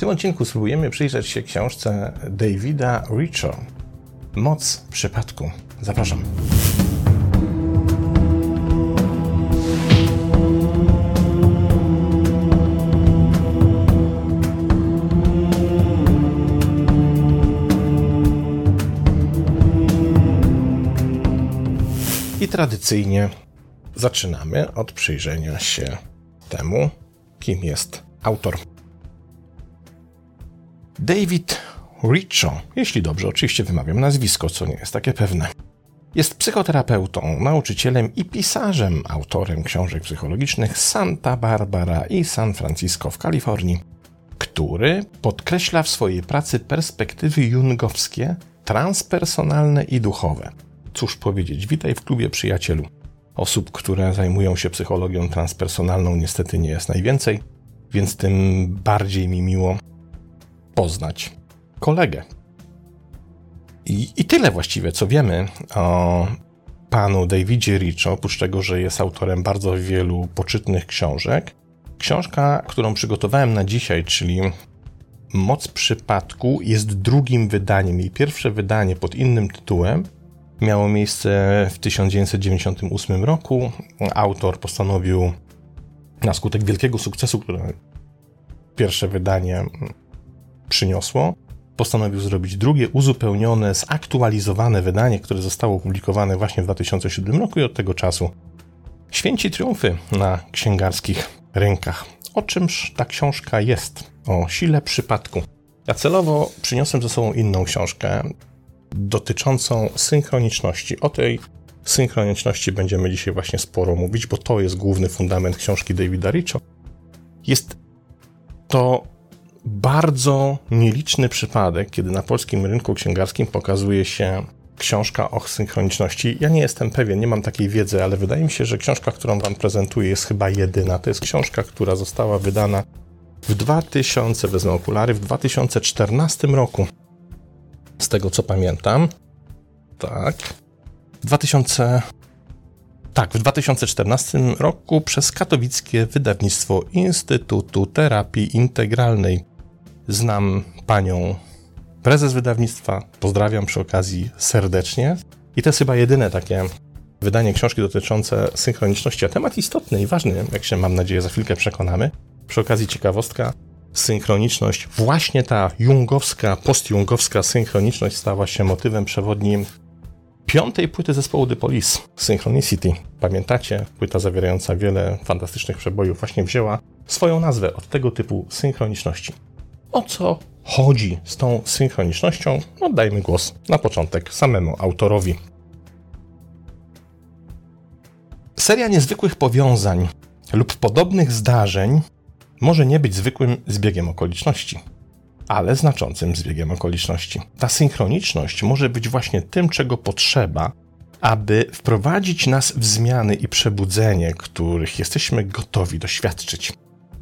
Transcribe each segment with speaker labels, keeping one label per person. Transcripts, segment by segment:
Speaker 1: W tym odcinku spróbujemy przyjrzeć się książce Davida Richo Moc przypadku. Zapraszam. I tradycyjnie zaczynamy od przyjrzenia się temu, kim jest autor. David Richo, jeśli dobrze oczywiście wymawiam nazwisko, co nie jest takie pewne. Jest psychoterapeutą, nauczycielem i pisarzem, autorem książek psychologicznych Santa Barbara i San Francisco w Kalifornii, który podkreśla w swojej pracy perspektywy jungowskie, transpersonalne i duchowe. Cóż powiedzieć, witaj w klubie przyjacielu. Osób, które zajmują się psychologią transpersonalną, niestety nie jest najwięcej, więc tym bardziej mi miło poznać kolegę. I, I tyle właściwie, co wiemy o panu Davidzie Richo, oprócz tego, że jest autorem bardzo wielu poczytnych książek. Książka, którą przygotowałem na dzisiaj, czyli Moc przypadku, jest drugim wydaniem. Jej pierwsze wydanie pod innym tytułem miało miejsce w 1998 roku. Autor postanowił, na skutek wielkiego sukcesu, który pierwsze wydanie przyniosło, postanowił zrobić drugie, uzupełnione, zaktualizowane wydanie, które zostało opublikowane właśnie w 2007 roku i od tego czasu święci triumfy na księgarskich rynkach. O czymż ta książka jest? O sile przypadku. Ja celowo przyniosłem ze sobą inną książkę dotyczącą synchroniczności. O tej synchroniczności będziemy dzisiaj właśnie sporo mówić, bo to jest główny fundament książki Davida Richo. Jest to bardzo nieliczny przypadek, kiedy na polskim rynku księgarskim pokazuje się książka o synchroniczności. Ja nie jestem pewien, nie mam takiej wiedzy, ale wydaje mi się, że książka, którą Wam prezentuję, jest chyba jedyna. To jest książka, która została wydana w 2000, wezmę okulary, w 2014 roku. Z tego co pamiętam. Tak. W 2000. Tak, w 2014 roku przez katowickie wydawnictwo Instytutu Terapii Integralnej Znam panią prezes wydawnictwa, pozdrawiam przy okazji serdecznie. I to jest chyba jedyne takie wydanie książki dotyczące synchroniczności, a temat istotny i ważny, jak się mam nadzieję za chwilkę przekonamy. Przy okazji ciekawostka, synchroniczność, właśnie ta jungowska, postjungowska synchroniczność stała się motywem przewodnim piątej płyty zespołu The Police, Synchronicity. Pamiętacie? Płyta zawierająca wiele fantastycznych przebojów właśnie wzięła swoją nazwę od tego typu synchroniczności. O co chodzi z tą synchronicznością? Oddajmy głos na początek samemu autorowi. Seria niezwykłych powiązań lub podobnych zdarzeń może nie być zwykłym zbiegiem okoliczności, ale znaczącym zbiegiem okoliczności. Ta synchroniczność może być właśnie tym, czego potrzeba, aby wprowadzić nas w zmiany i przebudzenie, których jesteśmy gotowi doświadczyć.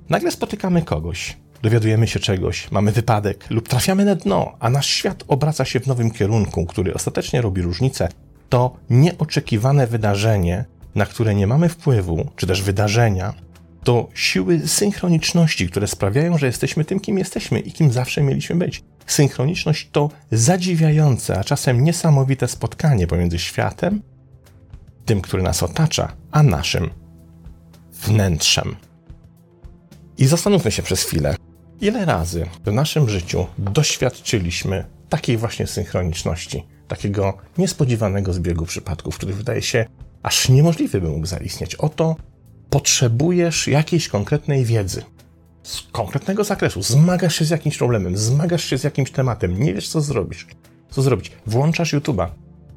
Speaker 1: Nagle spotykamy kogoś, dowiadujemy się czegoś, mamy wypadek lub trafiamy na dno, a nasz świat obraca się w nowym kierunku, który ostatecznie robi różnicę, to nieoczekiwane wydarzenie, na które nie mamy wpływu, czy też wydarzenia, to siły synchroniczności, które sprawiają, że jesteśmy tym, kim jesteśmy i kim zawsze mieliśmy być. Synchroniczność to zadziwiające, a czasem niesamowite spotkanie pomiędzy światem, tym, który nas otacza, a naszym wnętrzem. I zastanówmy się przez chwilę, Ile razy w naszym życiu doświadczyliśmy takiej właśnie synchroniczności, takiego niespodziewanego zbiegu przypadków, który wydaje się aż niemożliwy by mógł zaistnieć? Oto potrzebujesz jakiejś konkretnej wiedzy, z konkretnego zakresu, zmagasz się z jakimś problemem, zmagasz się z jakimś tematem, nie wiesz co zrobisz. Co zrobić? Włączasz YouTube'a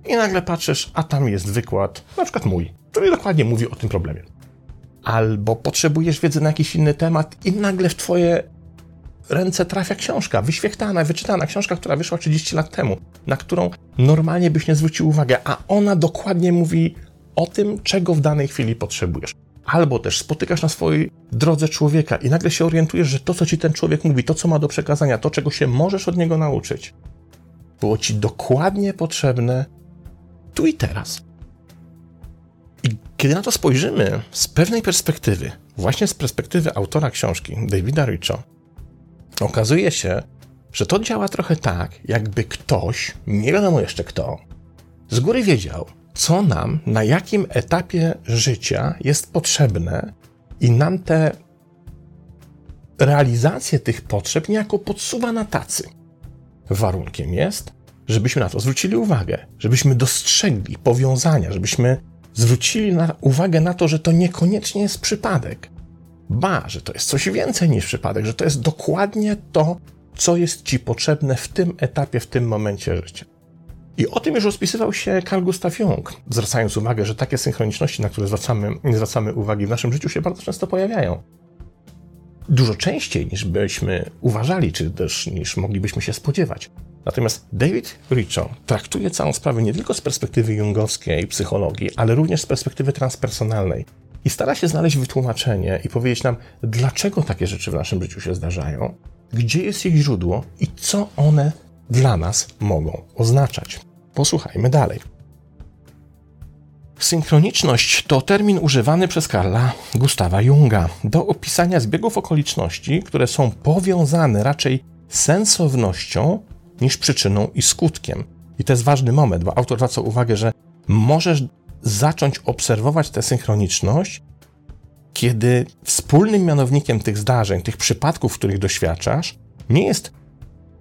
Speaker 1: i nagle patrzysz, a tam jest wykład, na przykład mój, który dokładnie mówi o tym problemie. Albo potrzebujesz wiedzy na jakiś inny temat i nagle w twoje ręce trafia książka, wyświechtana, wyczytana książka, która wyszła 30 lat temu, na którą normalnie byś nie zwrócił uwagę, a ona dokładnie mówi o tym, czego w danej chwili potrzebujesz. Albo też spotykasz na swojej drodze człowieka i nagle się orientujesz, że to, co ci ten człowiek mówi, to, co ma do przekazania, to, czego się możesz od niego nauczyć, było ci dokładnie potrzebne tu i teraz. I kiedy na to spojrzymy z pewnej perspektywy, właśnie z perspektywy autora książki, Davida Richo, Okazuje się, że to działa trochę tak, jakby ktoś, nie wiadomo jeszcze kto, z góry wiedział, co nam na jakim etapie życia jest potrzebne i nam te realizację tych potrzeb niejako podsuwa na tacy. Warunkiem jest, żebyśmy na to zwrócili uwagę, żebyśmy dostrzegli powiązania, żebyśmy zwrócili na uwagę na to, że to niekoniecznie jest przypadek. Ba, że to jest coś więcej niż przypadek, że to jest dokładnie to, co jest ci potrzebne w tym etapie, w tym momencie życia. I o tym już rozpisywał się Carl Gustav Jung, zwracając uwagę, że takie synchroniczności, na które zwracamy, nie zwracamy uwagi w naszym życiu, się bardzo często pojawiają. Dużo częściej niż byśmy uważali, czy też niż moglibyśmy się spodziewać. Natomiast David Richo traktuje całą sprawę nie tylko z perspektywy jungowskiej psychologii, ale również z perspektywy transpersonalnej. I stara się znaleźć wytłumaczenie i powiedzieć nam, dlaczego takie rzeczy w naszym życiu się zdarzają, gdzie jest ich źródło i co one dla nas mogą oznaczać. Posłuchajmy dalej. Synchroniczność to termin używany przez Karla Gustawa Junga do opisania zbiegów okoliczności, które są powiązane raczej sensownością niż przyczyną i skutkiem. I to jest ważny moment, bo autor zwraca uwagę, że możesz zacząć obserwować tę synchroniczność, kiedy wspólnym mianownikiem tych zdarzeń, tych przypadków, których doświadczasz, nie jest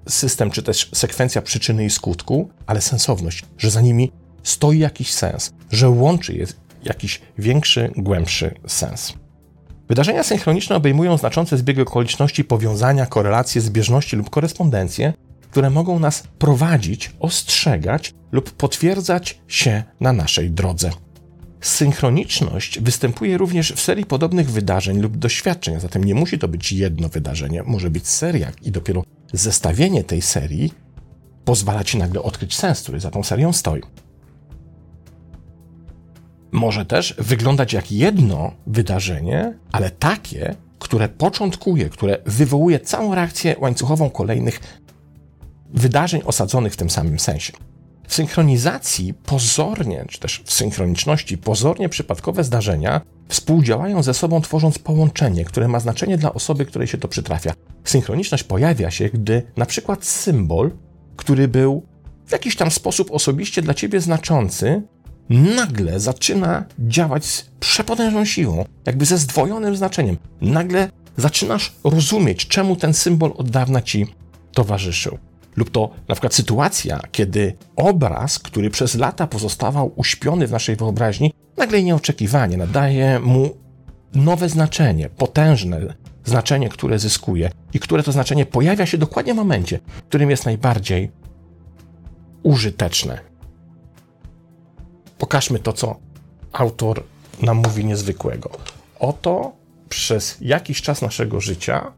Speaker 1: system czy też sekwencja przyczyny i skutku, ale sensowność, że za nimi stoi jakiś sens, że łączy je jakiś większy, głębszy sens. Wydarzenia synchroniczne obejmują znaczące zbiegi okoliczności, powiązania, korelacje, zbieżności lub korespondencje, które mogą nas prowadzić, ostrzegać lub potwierdzać się na naszej drodze. Synchroniczność występuje również w serii podobnych wydarzeń lub doświadczeń, a zatem nie musi to być jedno wydarzenie, może być seria i dopiero zestawienie tej serii pozwala ci nagle odkryć sens, który za tą serią stoi. Może też wyglądać jak jedno wydarzenie, ale takie, które początkuje, które wywołuje całą reakcję łańcuchową kolejnych wydarzeń osadzonych w tym samym sensie. W synchronizacji pozornie, czy też w synchroniczności pozornie przypadkowe zdarzenia współdziałają ze sobą, tworząc połączenie, które ma znaczenie dla osoby, której się to przytrafia. Synchroniczność pojawia się, gdy na przykład symbol, który był w jakiś tam sposób osobiście dla ciebie znaczący, nagle zaczyna działać z przepotężną siłą, jakby ze zdwojonym znaczeniem. Nagle zaczynasz rozumieć, czemu ten symbol od dawna ci towarzyszył. Lub to na przykład sytuacja, kiedy obraz, który przez lata pozostawał uśpiony w naszej wyobraźni, nagle nieoczekiwanie nadaje mu nowe znaczenie, potężne znaczenie, które zyskuje i które to znaczenie pojawia się dokładnie w momencie, w którym jest najbardziej użyteczne. Pokażmy to, co autor nam mówi niezwykłego. Oto przez jakiś czas naszego życia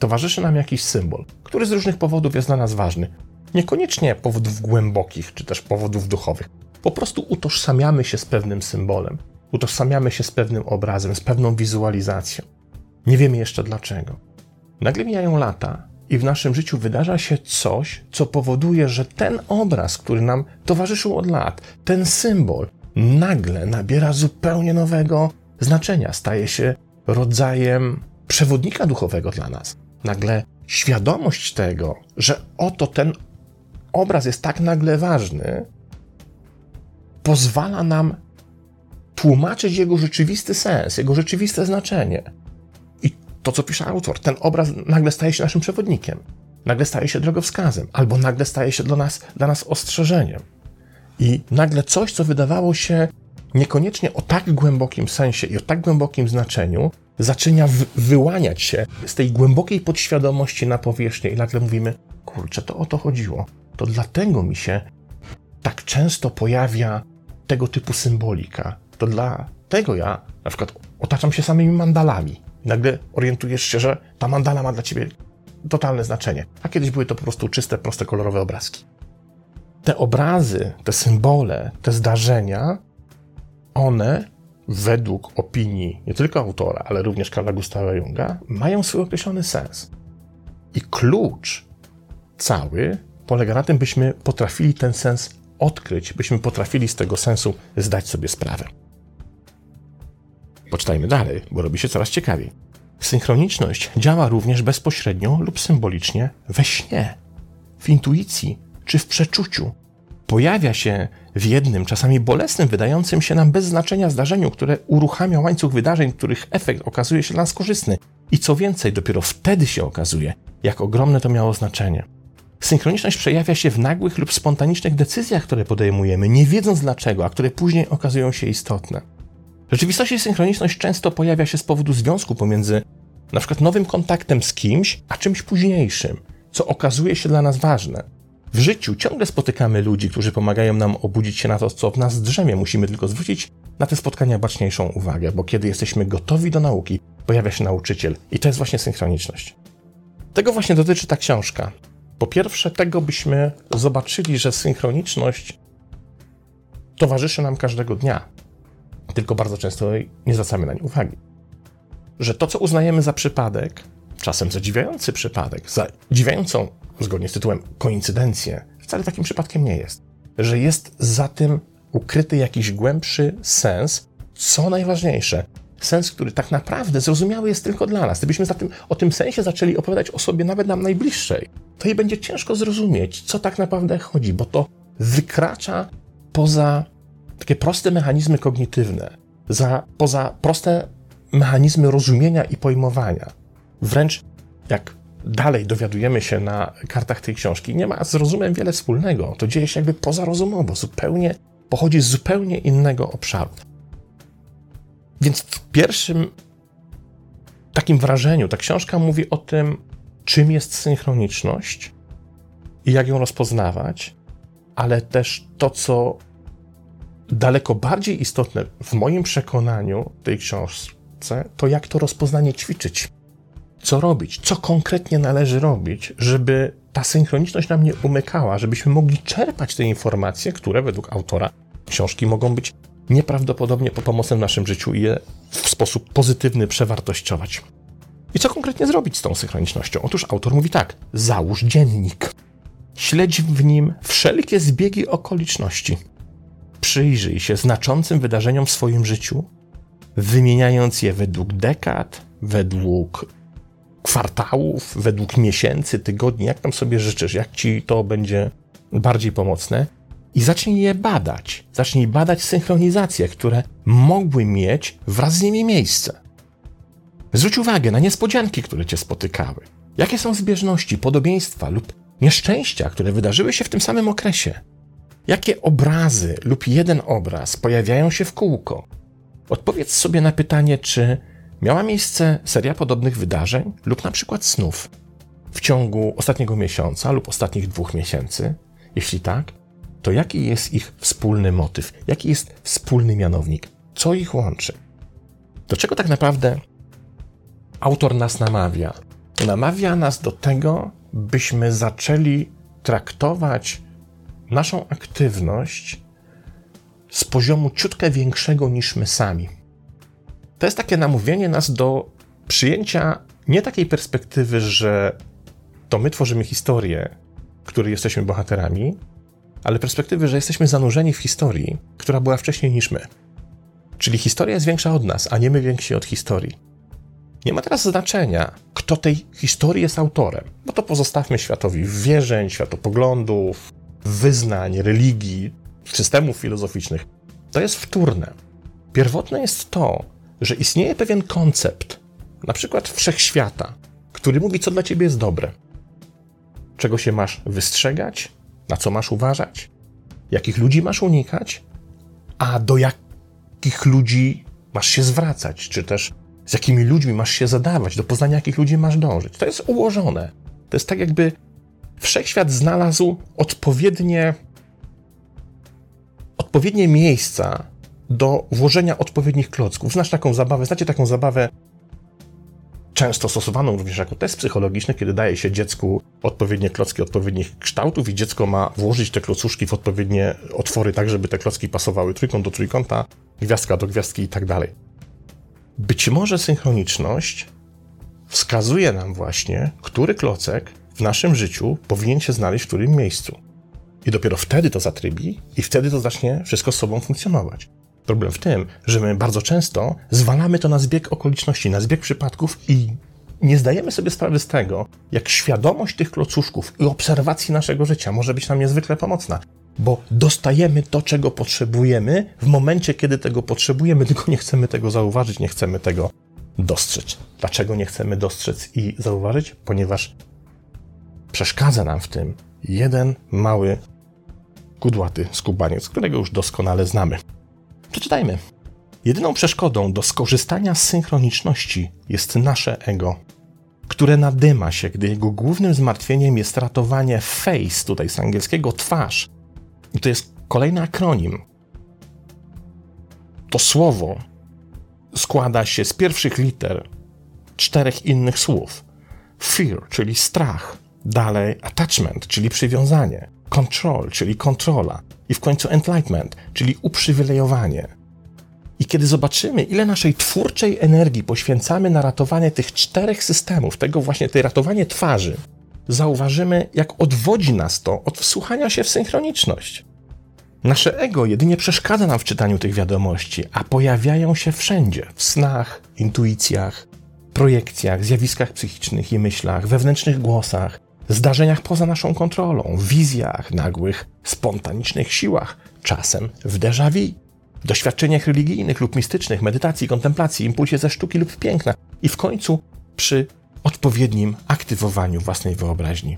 Speaker 1: towarzyszy nam jakiś symbol, który z różnych powodów jest dla nas ważny. Niekoniecznie powodów głębokich czy też powodów duchowych. Po prostu utożsamiamy się z pewnym symbolem, utożsamiamy się z pewnym obrazem, z pewną wizualizacją. Nie wiemy jeszcze dlaczego. Nagle mijają lata i w naszym życiu wydarza się coś, co powoduje, że ten obraz, który nam towarzyszył od lat, ten symbol, nagle nabiera zupełnie nowego znaczenia, staje się rodzajem przewodnika duchowego dla nas nagle świadomość tego, że oto ten obraz jest tak nagle ważny, pozwala nam tłumaczyć jego rzeczywisty sens, jego rzeczywiste znaczenie. I to, co pisze autor, ten obraz nagle staje się naszym przewodnikiem, nagle staje się drogowskazem, albo nagle staje się dla nas, dla nas ostrzeżeniem. I nagle coś, co wydawało się niekoniecznie o tak głębokim sensie i o tak głębokim znaczeniu, zaczyna wyłaniać się z tej głębokiej podświadomości na powierzchnię i nagle mówimy, kurczę, to o to chodziło. To dlatego mi się tak często pojawia tego typu symbolika. To dlatego ja na przykład otaczam się samymi mandalami. Nagle orientujesz się, że ta mandala ma dla ciebie totalne znaczenie. A kiedyś były to po prostu czyste, proste, kolorowe obrazki. Te obrazy, te symbole, te zdarzenia, one według opinii nie tylko autora, ale również Karla Gustawa Junga, mają swój określony sens. I klucz cały polega na tym, byśmy potrafili ten sens odkryć, byśmy potrafili z tego sensu zdać sobie sprawę. Poczytajmy dalej, bo robi się coraz ciekawiej. Synchroniczność działa również bezpośrednio lub symbolicznie we śnie, w intuicji czy w przeczuciu. Pojawia się w jednym, czasami bolesnym, wydającym się nam bez znaczenia zdarzeniu, które uruchamia łańcuch wydarzeń, których efekt okazuje się dla nas korzystny. I co więcej, dopiero wtedy się okazuje, jak ogromne to miało znaczenie. Synchroniczność przejawia się w nagłych lub spontanicznych decyzjach, które podejmujemy, nie wiedząc dlaczego, a które później okazują się istotne. W rzeczywistości synchroniczność często pojawia się z powodu związku pomiędzy na przykład nowym kontaktem z kimś, a czymś późniejszym, co okazuje się dla nas ważne. W życiu ciągle spotykamy ludzi, którzy pomagają nam obudzić się na to, co w nas drzemie. Musimy tylko zwrócić na te spotkania baczniejszą uwagę, bo kiedy jesteśmy gotowi do nauki, pojawia się nauczyciel. I to jest właśnie synchroniczność. Tego właśnie dotyczy ta książka. Po pierwsze, tego byśmy zobaczyli, że synchroniczność towarzyszy nam każdego dnia, tylko bardzo często nie zwracamy na nie uwagi. Że to, co uznajemy za przypadek, czasem zadziwiający przypadek, zadziwiającą, zgodnie z tytułem, koincydencję, wcale takim przypadkiem nie jest. Że jest za tym ukryty jakiś głębszy sens, co najważniejsze, sens, który tak naprawdę zrozumiały jest tylko dla nas. Gdybyśmy za tym, o tym sensie zaczęli opowiadać osobie nawet nam najbliższej, to jej będzie ciężko zrozumieć, co tak naprawdę chodzi, bo to wykracza poza takie proste mechanizmy kognitywne, za, poza proste mechanizmy rozumienia i pojmowania. Wręcz jak dalej dowiadujemy się na kartach tej książki, nie ma z rozumem wiele wspólnego. To dzieje się jakby pozarozumowo, zupełnie pochodzi z zupełnie innego obszaru. Więc w pierwszym takim wrażeniu ta książka mówi o tym, czym jest synchroniczność i jak ją rozpoznawać, ale też to, co daleko bardziej istotne w moim przekonaniu tej książce, to jak to rozpoznanie ćwiczyć. Co robić, co konkretnie należy robić, żeby ta synchroniczność nam nie umykała, żebyśmy mogli czerpać te informacje, które według autora książki mogą być nieprawdopodobnie pomocne w naszym życiu i je w sposób pozytywny przewartościować. I co konkretnie zrobić z tą synchronicznością? Otóż autor mówi tak: załóż dziennik. Śledź w nim wszelkie zbiegi okoliczności. Przyjrzyj się znaczącym wydarzeniom w swoim życiu, wymieniając je według dekad, według kwartałów, według miesięcy, tygodni, jak tam sobie życzysz, jak ci to będzie bardziej pomocne i zacznij je badać. Zacznij badać synchronizacje, które mogły mieć wraz z nimi miejsce. Zwróć uwagę na niespodzianki, które cię spotykały. Jakie są zbieżności, podobieństwa lub nieszczęścia, które wydarzyły się w tym samym okresie? Jakie obrazy lub jeden obraz pojawiają się w kółko? Odpowiedz sobie na pytanie, czy miała miejsce seria podobnych wydarzeń lub na przykład snów w ciągu ostatniego miesiąca lub ostatnich dwóch miesięcy? Jeśli tak, to jaki jest ich wspólny motyw? Jaki jest wspólny mianownik? Co ich łączy? Do czego tak naprawdę autor nas namawia? Namawia nas do tego, byśmy zaczęli traktować naszą aktywność z poziomu ciutkę większego niż my sami. To jest takie namówienie nas do przyjęcia nie takiej perspektywy, że to my tworzymy historię, której jesteśmy bohaterami, ale perspektywy, że jesteśmy zanurzeni w historii, która była wcześniej niż my. Czyli historia jest większa od nas, a nie my więksi od historii. Nie ma teraz znaczenia, kto tej historii jest autorem, bo to pozostawmy światowi wierzeń, światopoglądów, wyznań, religii, systemów filozoficznych. To jest wtórne. Pierwotne jest to, że istnieje pewien koncept, na przykład wszechświata, który mówi, co dla ciebie jest dobre, czego się masz wystrzegać, na co masz uważać, jakich ludzi masz unikać, a do jakich ludzi masz się zwracać, czy też z jakimi ludźmi masz się zadawać, do poznania jakich ludzi masz dążyć. To jest ułożone. To jest tak, jakby wszechświat znalazł odpowiednie, odpowiednie miejsca do włożenia odpowiednich klocków. Znasz taką zabawę, znacie taką zabawę często stosowaną również jako test psychologiczny, kiedy daje się dziecku odpowiednie klocki odpowiednich kształtów i dziecko ma włożyć te klocuszki w odpowiednie otwory, tak żeby te klocki pasowały trójkąt do trójkąta, gwiazdka do gwiazdki i tak dalej. Być może synchroniczność wskazuje nam właśnie, który klocek w naszym życiu powinien się znaleźć w którym miejscu. I dopiero wtedy to zatrybi i wtedy to zacznie wszystko z sobą funkcjonować. Problem w tym, że my bardzo często zwalamy to na zbieg okoliczności, na zbieg przypadków i nie zdajemy sobie sprawy z tego, jak świadomość tych klocuszków i obserwacji naszego życia może być nam niezwykle pomocna, bo dostajemy to, czego potrzebujemy w momencie, kiedy tego potrzebujemy, tylko nie chcemy tego zauważyć, nie chcemy tego dostrzec. Dlaczego nie chcemy dostrzec i zauważyć? Ponieważ przeszkadza nam w tym jeden mały, kudłaty skubaniec, którego już doskonale znamy. Przeczytajmy. Jedyną przeszkodą do skorzystania z synchroniczności jest nasze ego, które nadyma się, gdy jego głównym zmartwieniem jest ratowanie face, tutaj z angielskiego twarz. I to jest kolejny akronim. To słowo składa się z pierwszych liter czterech innych słów. Fear, czyli strach, dalej attachment, czyli przywiązanie, control, czyli kontrola i w końcu enlightenment, czyli uprzywilejowanie. I kiedy zobaczymy, ile naszej twórczej energii poświęcamy na ratowanie tych czterech systemów, tego właśnie, tej ratowanie twarzy, zauważymy, jak odwodzi nas to od wsłuchania się w synchroniczność. Nasze ego jedynie przeszkadza nam w czytaniu tych wiadomości, a pojawiają się wszędzie w snach, intuicjach, projekcjach, zjawiskach psychicznych i myślach, wewnętrznych głosach, zdarzeniach poza naszą kontrolą, wizjach, nagłych, spontanicznych siłach, czasem w déjà vu doświadczeniach religijnych lub mistycznych, medytacji, kontemplacji, impulsie ze sztuki lub piękna i w końcu przy odpowiednim aktywowaniu własnej wyobraźni.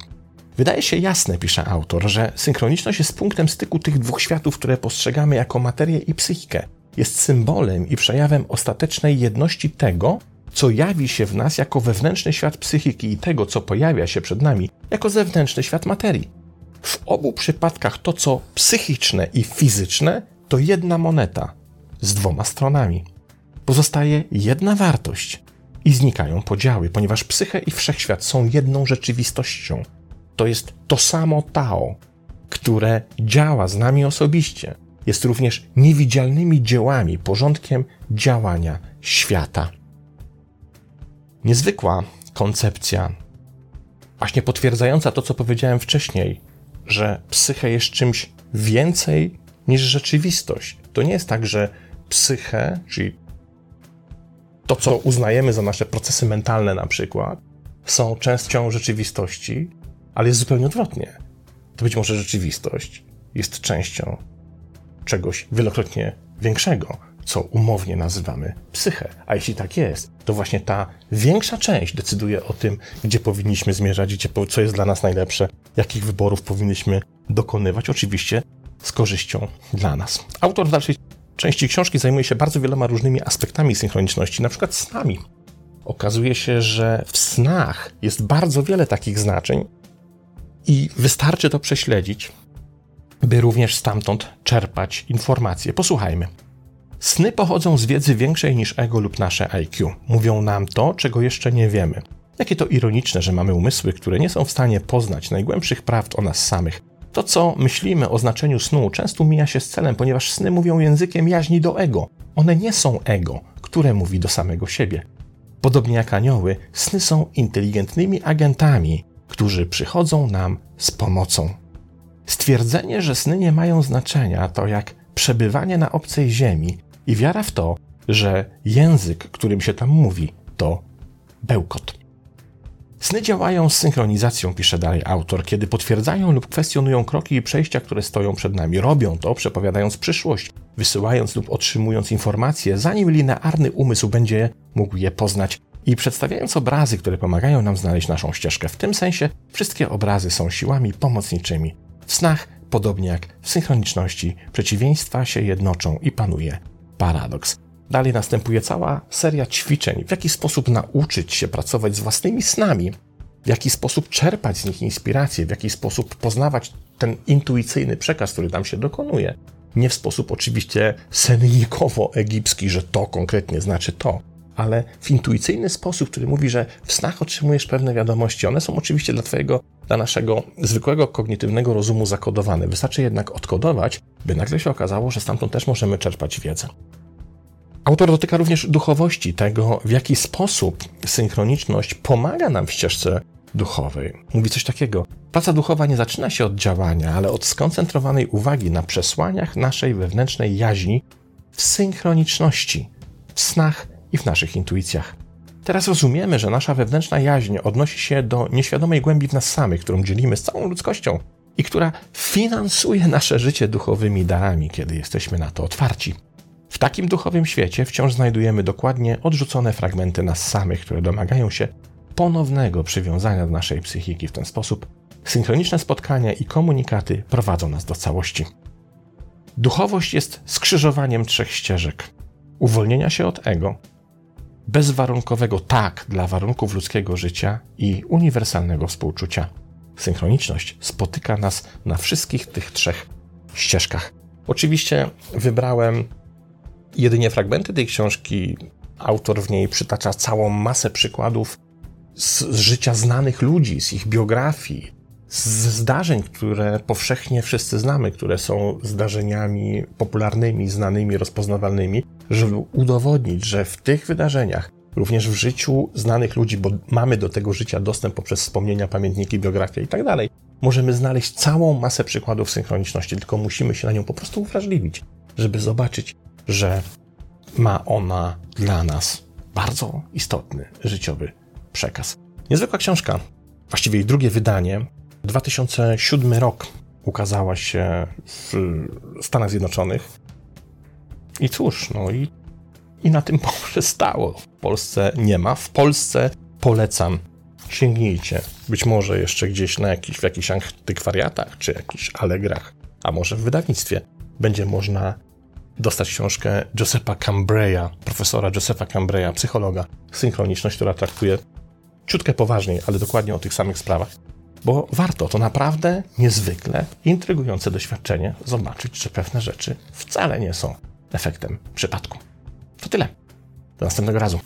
Speaker 1: Wydaje się jasne, pisze autor, że synchroniczność jest punktem styku tych dwóch światów, które postrzegamy jako materię i psychikę. Jest symbolem i przejawem ostatecznej jedności tego, co jawi się w nas jako wewnętrzny świat psychiki i tego, co pojawia się przed nami jako zewnętrzny świat materii. W obu przypadkach to, co psychiczne i fizyczne, to jedna moneta z dwoma stronami. Pozostaje jedna wartość i znikają podziały, ponieważ psychę i wszechświat są jedną rzeczywistością. To jest to samo Tao, które działa z nami osobiście. Jest również niewidzialnymi dziełami, porządkiem działania świata. Niezwykła koncepcja, właśnie potwierdzająca to, co powiedziałem wcześniej, że psycha jest czymś więcej niż rzeczywistość. To nie jest tak, że psychę, czyli to, co uznajemy za nasze procesy mentalne na przykład, są częścią rzeczywistości, ale jest zupełnie odwrotnie. To być może rzeczywistość jest częścią czegoś wielokrotnie większego, co umownie nazywamy psychę. A jeśli tak jest, to właśnie ta większa część decyduje o tym, gdzie powinniśmy zmierzać, gdzie, co jest dla nas najlepsze, jakich wyborów powinniśmy dokonywać. Oczywiście z korzyścią dla nas. Autor w dalszej części książki zajmuje się bardzo wieloma różnymi aspektami synchroniczności, na przykład snami. Okazuje się, że w snach jest bardzo wiele takich znaczeń i wystarczy to prześledzić, by również stamtąd czerpać informacje. Posłuchajmy. Sny pochodzą z wiedzy większej niż ego lub nasze IQ. Mówią nam to, czego jeszcze nie wiemy. Jakie to ironiczne, że mamy umysły, które nie są w stanie poznać najgłębszych prawd o nas samych, to, co myślimy o znaczeniu snu, często mija się z celem, ponieważ sny mówią językiem jaźni do ego. One nie są ego, które mówi do samego siebie. Podobnie jak anioły, sny są inteligentnymi agentami, którzy przychodzą nam z pomocą. Stwierdzenie, że sny nie mają znaczenia, to jak przebywanie na obcej ziemi i wiara w to, że język, którym się tam mówi, to bełkot. Sny działają z synchronizacją, pisze dalej autor, kiedy potwierdzają lub kwestionują kroki i przejścia, które stoją przed nami. Robią to, przepowiadając przyszłość, wysyłając lub otrzymując informacje, zanim linearny umysł będzie mógł je poznać i przedstawiając obrazy, które pomagają nam znaleźć naszą ścieżkę. W tym sensie wszystkie obrazy są siłami pomocniczymi. W snach, podobnie jak w synchroniczności, przeciwieństwa się jednoczą i panuje paradoks. Dalej następuje cała seria ćwiczeń, w jaki sposób nauczyć się pracować z własnymi snami, w jaki sposób czerpać z nich inspirację, w jaki sposób poznawać ten intuicyjny przekaz, który tam się dokonuje. Nie w sposób oczywiście sennikowo-egipski, że to konkretnie znaczy to, ale w intuicyjny sposób, który mówi, że w snach otrzymujesz pewne wiadomości. One są oczywiście dla Twojego, dla naszego zwykłego kognitywnego rozumu zakodowane. Wystarczy jednak odkodować, by nagle się okazało, że stamtąd też możemy czerpać wiedzę. Autor dotyka również duchowości, tego w jaki sposób synchroniczność pomaga nam w ścieżce duchowej. Mówi coś takiego. Praca duchowa nie zaczyna się od działania, ale od skoncentrowanej uwagi na przesłaniach naszej wewnętrznej jaźni w synchroniczności, w snach i w naszych intuicjach. Teraz rozumiemy, że nasza wewnętrzna jaźń odnosi się do nieświadomej głębi w nas samych, którą dzielimy z całą ludzkością i która finansuje nasze życie duchowymi darami, kiedy jesteśmy na to otwarci. W takim duchowym świecie wciąż znajdujemy dokładnie odrzucone fragmenty nas samych, które domagają się ponownego przywiązania do naszej psychiki. W ten sposób synchroniczne spotkania i komunikaty prowadzą nas do całości. Duchowość jest skrzyżowaniem trzech ścieżek: uwolnienia się od ego, bezwarunkowego tak dla warunków ludzkiego życia i uniwersalnego współczucia. Synchroniczność spotyka nas na wszystkich tych trzech ścieżkach. Oczywiście wybrałem jedynie fragmenty tej książki. Autor w niej przytacza całą masę przykładów z, życia znanych ludzi, z ich biografii, z zdarzeń, które powszechnie wszyscy znamy, które są zdarzeniami popularnymi, znanymi, rozpoznawalnymi, żeby udowodnić, że w tych wydarzeniach, również w życiu znanych ludzi, bo mamy do tego życia dostęp poprzez wspomnienia, pamiętniki, biografie tak dalej, możemy znaleźć całą masę przykładów synchroniczności, tylko musimy się na nią po prostu uwrażliwić, żeby zobaczyć, że ma ona dla nas bardzo istotny życiowy przekaz. Niezwykła książka, właściwie jej drugie wydanie, 2007 rok ukazała się w Stanach Zjednoczonych. I cóż, no i, i na tym poprzestało. W Polsce nie ma. W Polsce polecam. Sięgnijcie. Być może jeszcze gdzieś na jakiś, w jakichś antykwariatach, czy jakichś alegrach, a może w wydawnictwie będzie można dostać książkę Josepha Cambreya, profesora Josepha Cambreya, psychologa, synchroniczność, która traktuje ciutkę poważniej, ale dokładnie o tych samych sprawach bo warto, to naprawdę niezwykle intrygujące doświadczenie zobaczyć, że pewne rzeczy wcale nie są efektem przypadku. To tyle. Do następnego razu.